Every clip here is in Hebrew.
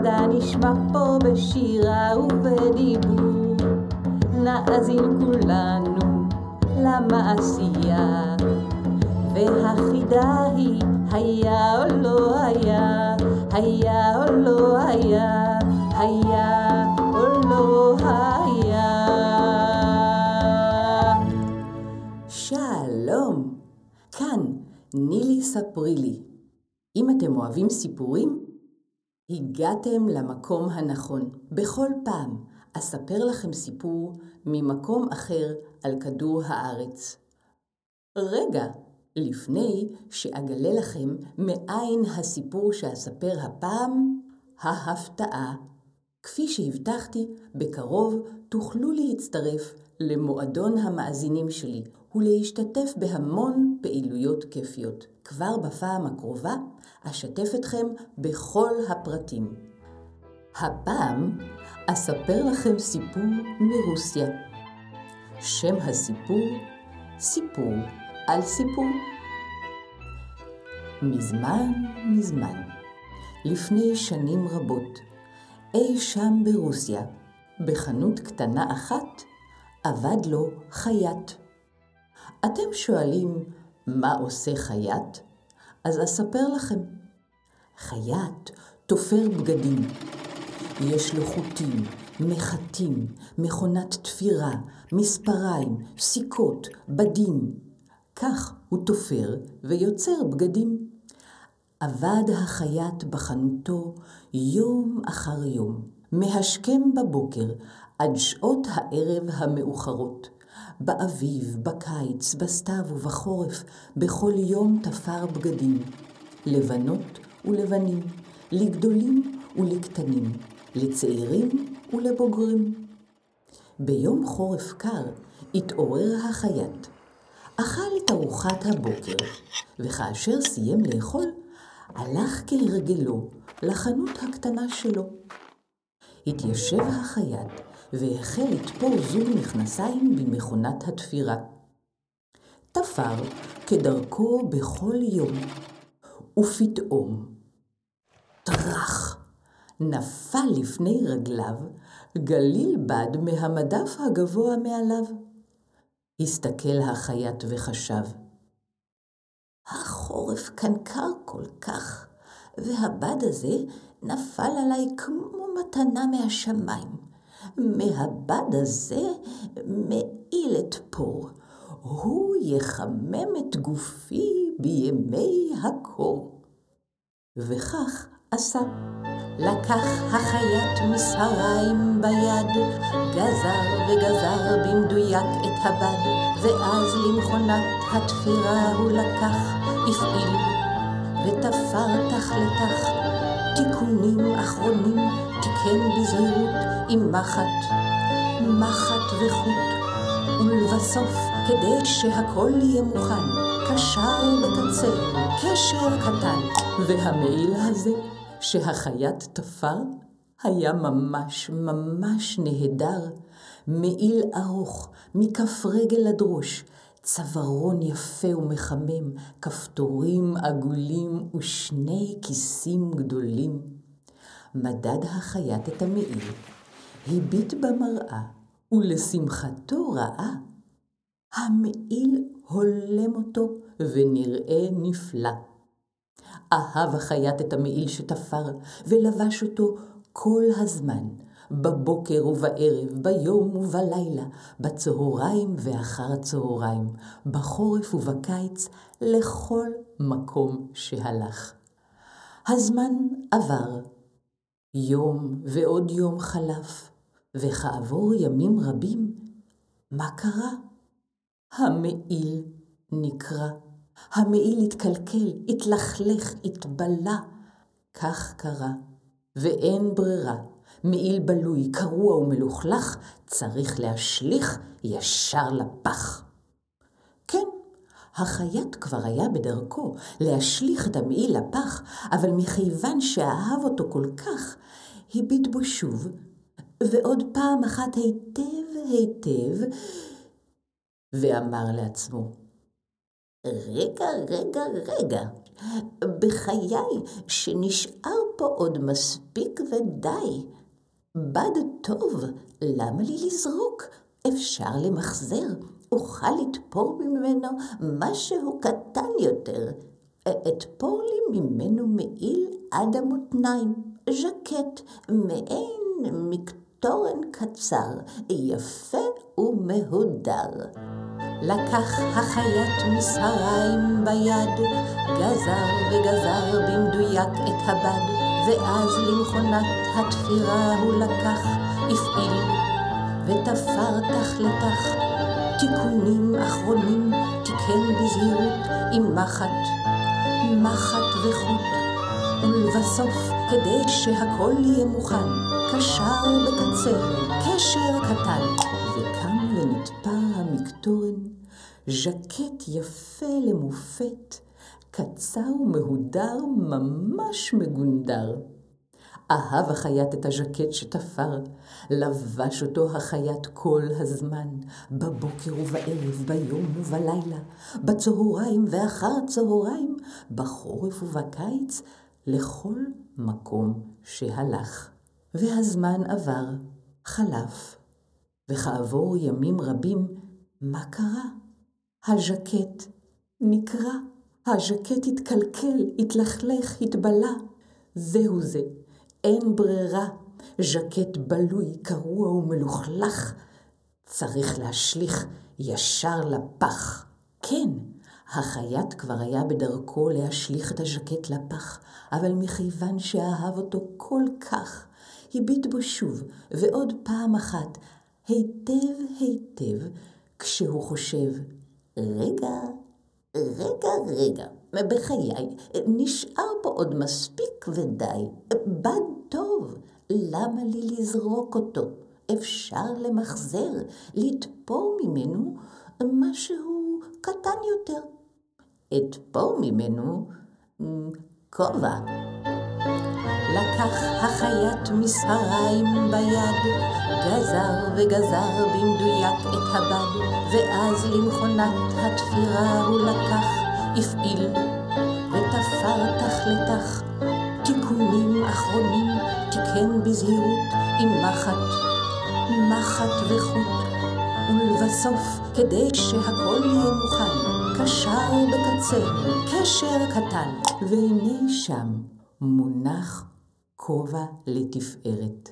אגדה נשמע פה בשירה ובדיבור. נאזין כולנו למעשייה. והחידה היא, היה או לא היה, היה או לא היה, היה או לא היה. שלום, כאן נילי ספרי לי. אם אתם אוהבים סיפורים, הגעתם למקום הנכון. בכל פעם אספר לכם סיפור ממקום אחר על כדור הארץ. רגע, לפני שאגלה לכם מאין הסיפור שאספר הפעם, ההפתעה. כפי שהבטחתי, בקרוב תוכלו להצטרף למועדון המאזינים שלי ולהשתתף בהמון פעילויות כיפיות. כבר בפעם הקרובה אשתף אתכם בכל הפרטים. הפעם אספר לכם סיפור מרוסיה. שם הסיפור, סיפור על סיפור. מזמן מזמן, לפני שנים רבות, אי שם ברוסיה, בחנות קטנה אחת, עבד לו חייט. אתם שואלים, מה עושה חייט? אז אספר לכם. חייט תופר בגדים. יש לו חוטים, מחטים, מכונת תפירה, מספריים, סיכות, בדים. כך הוא תופר ויוצר בגדים. עבד החייט בחנותו יום אחר יום, מהשכם בבוקר עד שעות הערב המאוחרות. באביב, בקיץ, בסתיו ובחורף, בכל יום תפר בגדים. לבנות ולבנים, לגדולים ולקטנים, לצעירים ולבוגרים. ביום חורף קר התעורר החייט. אכל את ארוחת הבוקר, וכאשר סיים לאכול, הלך כהרגלו לחנות הקטנה שלו. התיישב החייט והחל לתפור זוג מכנסיים במכונת התפירה. תפר כדרכו בכל יום, ופתאום, טראח, נפל לפני רגליו גליל בד מהמדף הגבוה מעליו. הסתכל החייט וחשב, החורף כאן קר כל כך, והבד הזה נפל עליי כמו מתנה מהשמיים. מהבד הזה מעיל את פור, הוא יחמם את גופי בימי הקור. וכך עשה. לקח החייט מספריים ביד, גזר וגזר במדויק את הבד, ואז למכונת התפירה הוא לקח, הפעיל, ותפר תח לתח, תיקונים אחרונים תיקן בזהירות עם מחט, מחט וחוט, ולבסוף, כדי שהכל יהיה מוכן, קשר בקצה, קשר קטן, והמעיל הזה שהחייט תפר היה ממש ממש נהדר, מעיל ארוך, מכף רגל עד ראש, צווארון יפה ומחמם, כפתורים עגולים ושני כיסים גדולים. מדד החייט את המעיל, הביט במראה, ולשמחתו ראה. המעיל הולם אותו ונראה נפלא. אהב החייט את המעיל שתפר, ולבש אותו כל הזמן, בבוקר ובערב, ביום ובלילה, בצהריים ואחר הצהריים, בחורף ובקיץ, לכל מקום שהלך. הזמן עבר, יום ועוד יום חלף, וכעבור ימים רבים, מה קרה? המעיל נקרע. המעיל התקלקל, התלכלך, התבלה. כך קרה, ואין ברירה. מעיל בלוי, קרוע ומלוכלך, צריך להשליך ישר לפח. כן, החייט כבר היה בדרכו להשליך את המעיל לפח, אבל מכיוון שאהב אותו כל כך, הביט בו שוב, ועוד פעם אחת היטב היטב, ואמר לעצמו, רגע, רגע, רגע. בחיי שנשאר פה עוד מספיק ודי. בד טוב, למה לי לזרוק? אפשר למחזר, אוכל לתפור ממנו משהו קטן יותר. אתפור לי ממנו מעיל עד המותניים, ז'קט, מעין מקטורן קצר, יפה ומהודר. לקח החייט מסהריים ביד, גזר וגזר במדויק את הבד, ואז למכונת התפירה הוא לקח, הפעיל, ותפר תכלתך, תיקונים אחרונים תיקן בזהירות עם מחט, מחט וחוט, ולבסוף, כדי שהכל יהיה מוכן, קשר בקצה, קשר קטן, וקם ונתפר המקטורן, ז'קט יפה למופת, קצר ומהודר, ממש מגונדר. אהב החייט את הז'קט שתפר, לבש אותו החייט כל הזמן, בבוקר ובערב, ביום ובלילה, בצהריים ואחר הצהריים, בחורף ובקיץ, לכל מקום שהלך. והזמן עבר, חלף, וכעבור ימים רבים, מה קרה? הז'קט נקרע, הז'קט התקלקל, התלכלך, התבלה. זהו זה, אין ברירה. ז'קט בלוי, קרוע ומלוכלך. צריך להשליך ישר לפח. כן, החייט כבר היה בדרכו להשליך את הז'קט לפח, אבל מכיוון שאהב אותו כל כך, הביט בו שוב, ועוד פעם אחת, היטב היטב, כשהוא חושב, רגע, רגע, רגע, בחיי, נשאר פה עוד מספיק ודי. בד טוב, למה לי לזרוק אותו? אפשר למחזר, לתפור ממנו משהו קטן יותר. אתפור ממנו כובע. לקח החייט מסהריים ביד, גזר וגזר במדויק את הבד, ואז למכונת התפירה הוא לקח, הפעיל, ותפר תכלתך, תיקונים אחרונים תיקן בזהירות עם מחט, מחט וחוט, ולבסוף, כדי שהכל יהיה מוכן, קשר בקצה, קשר קטן, והנה שם מונח כובע לתפארת.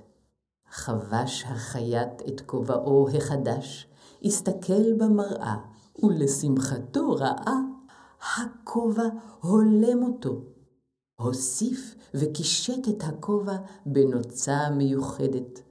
חבש החייט את כובעו החדש, הסתכל במראה, ולשמחתו ראה, הכובע הולם אותו. הוסיף וקישט את הכובע בנוצה מיוחדת.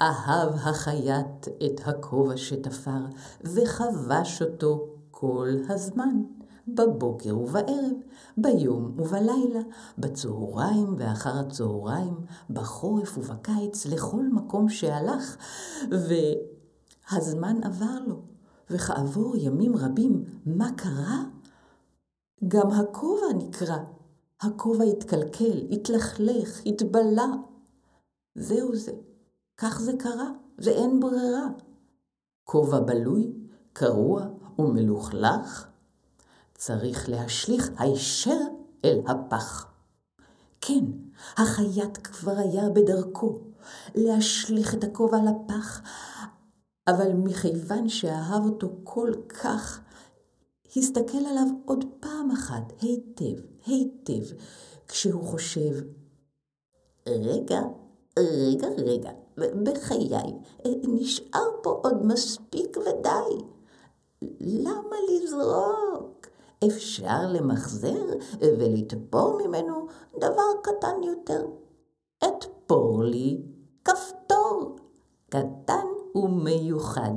אהב החייט את הכובע שתפר, וחבש אותו כל הזמן. בבוקר ובערב, ביום ובלילה, בצהריים ואחר הצהריים, בחורף ובקיץ, לכל מקום שהלך, והזמן עבר לו, וכעבור ימים רבים, מה קרה? גם הכובע נקרע, הכובע התקלקל, התלכלך, התבלה. זהו זה, כך זה קרה, ואין ברירה. כובע בלוי, קרוע ומלוכלך, צריך להשליך הישר אל הפח. כן, החייט כבר היה בדרכו להשליך את הכובע לפח, אבל מכיוון שאהב אותו כל כך, הסתכל עליו עוד פעם אחת, היטב, היטב, כשהוא חושב, רגע, רגע, רגע, בחיי, נשאר פה עוד מספיק ודי. למה לזרוק? אפשר למחזר ולתפור ממנו דבר קטן יותר. אתפור לי כפתור קטן ומיוחד.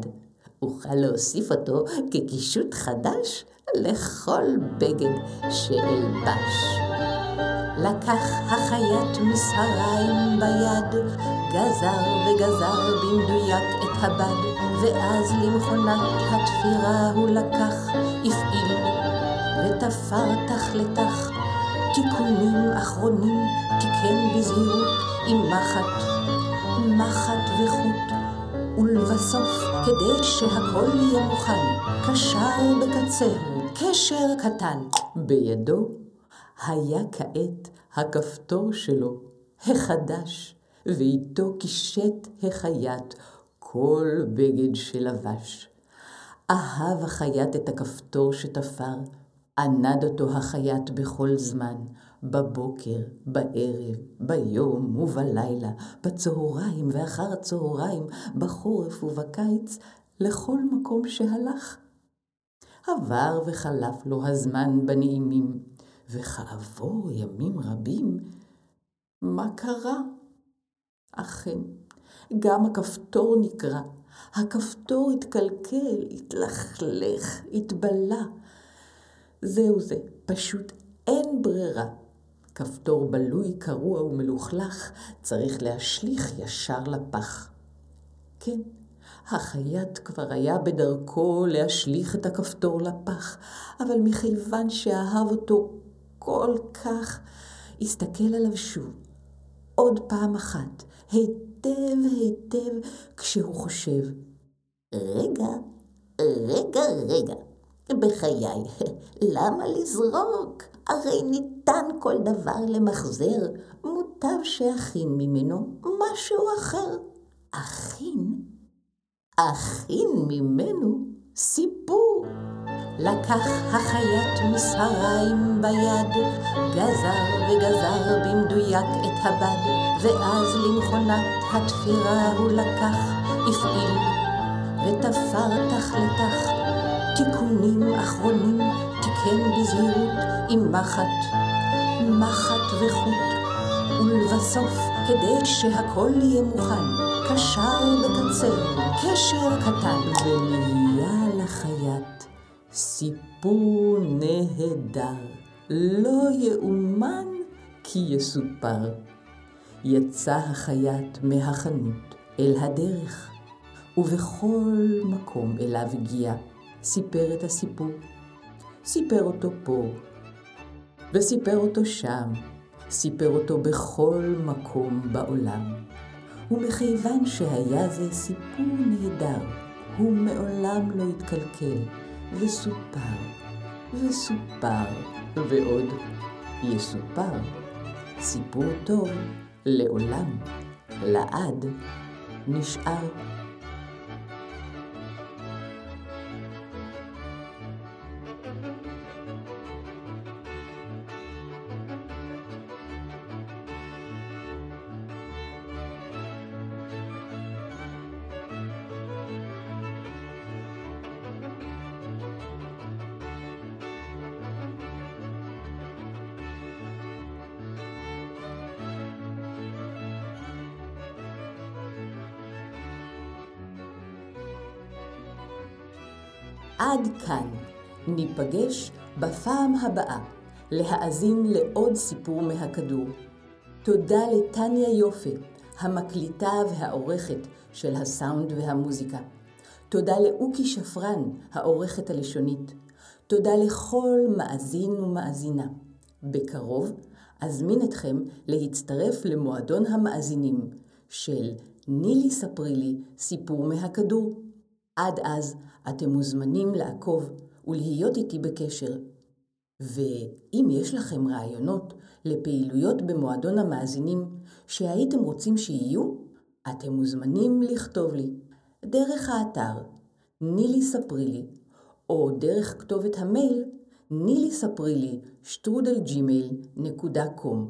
אוכל להוסיף אותו כקישוט חדש לכל בגד שאלבש. לקח החייט מסהריים ביד, גזר וגזר במדויק את הבד, ואז למכונת התפירה הוא לקח, הפעיל, ותפר תכלתך, תיקונים אחרונים תיקן בזהירות עם מחט, מחט וחוט, ולבסוף, כדי שהכל יהיה מוכן, קשר בקצהו קשר קטן. בידו היה כעת הכפתור שלו, החדש, ואיתו קישט החייט כל בגד שלבש. אהב החייט את הכפתור שתפר, ענד אותו החייט בכל זמן, בבוקר, בערב, ביום ובלילה, בצהריים ואחר הצהריים, בחורף ובקיץ, לכל מקום שהלך. עבר וחלף לו הזמן בנעימים, וכעבור ימים רבים, מה קרה? אכן, גם הכפתור נקרע, הכפתור התקלקל, התלכלך, התבלה. זהו זה, פשוט אין ברירה. כפתור בלוי, קרוע ומלוכלך, צריך להשליך ישר לפח. כן, החייט כבר היה בדרכו להשליך את הכפתור לפח, אבל מכיוון שאהב אותו כל כך, הסתכל עליו שוב, עוד פעם אחת, היטב היטב, כשהוא חושב, רגע, רגע, רגע, בחיי, למה לזרוק? הרי ניתן כל דבר למחזר, מוטב שאכין ממנו משהו אחר. אכין? אכין ממנו סיפור. לקח החייט מסהריים ביד, גזר וגזר במדויק את הבד, ואז למכונת התפירה הוא לקח, הפעיל, ותפר תח לתח, תיקונים אחרונים תיקן בזהירות עם מחט, מחט וחוט, ולבסוף, כדי שהכל יהיה מוכן, קשר בקצה, קשר קטן, ונהיה לחייט סיפור נהדר, לא יאומן כי יסופר. יצא החייט מהחנות אל הדרך, ובכל מקום אליו הגיע, סיפר את הסיפור. סיפר אותו פה, וסיפר אותו שם, סיפר אותו בכל מקום בעולם. ומכיוון שהיה זה סיפור נהדר, הוא מעולם לא התקלקל, וסופר, וסופר, ועוד יסופר. סיפור טוב לעולם, לעד, נשאר. עד כאן. ניפגש בפעם הבאה להאזין לעוד סיפור מהכדור. תודה לטניה יופי, המקליטה והעורכת של הסאונד והמוזיקה. תודה לאוקי שפרן, העורכת הלשונית. תודה לכל מאזין ומאזינה. בקרוב אזמין אתכם להצטרף למועדון המאזינים של נילי ספרי לי סיפור מהכדור. עד אז אתם מוזמנים לעקוב ולהיות איתי בקשר. ואם יש לכם רעיונות לפעילויות במועדון המאזינים שהייתם רוצים שיהיו, אתם מוזמנים לכתוב לי דרך האתר נילי ספרי לי, או דרך כתובת המייל נילי ספרי לי שטרודל ג'ימייל נקודה קום.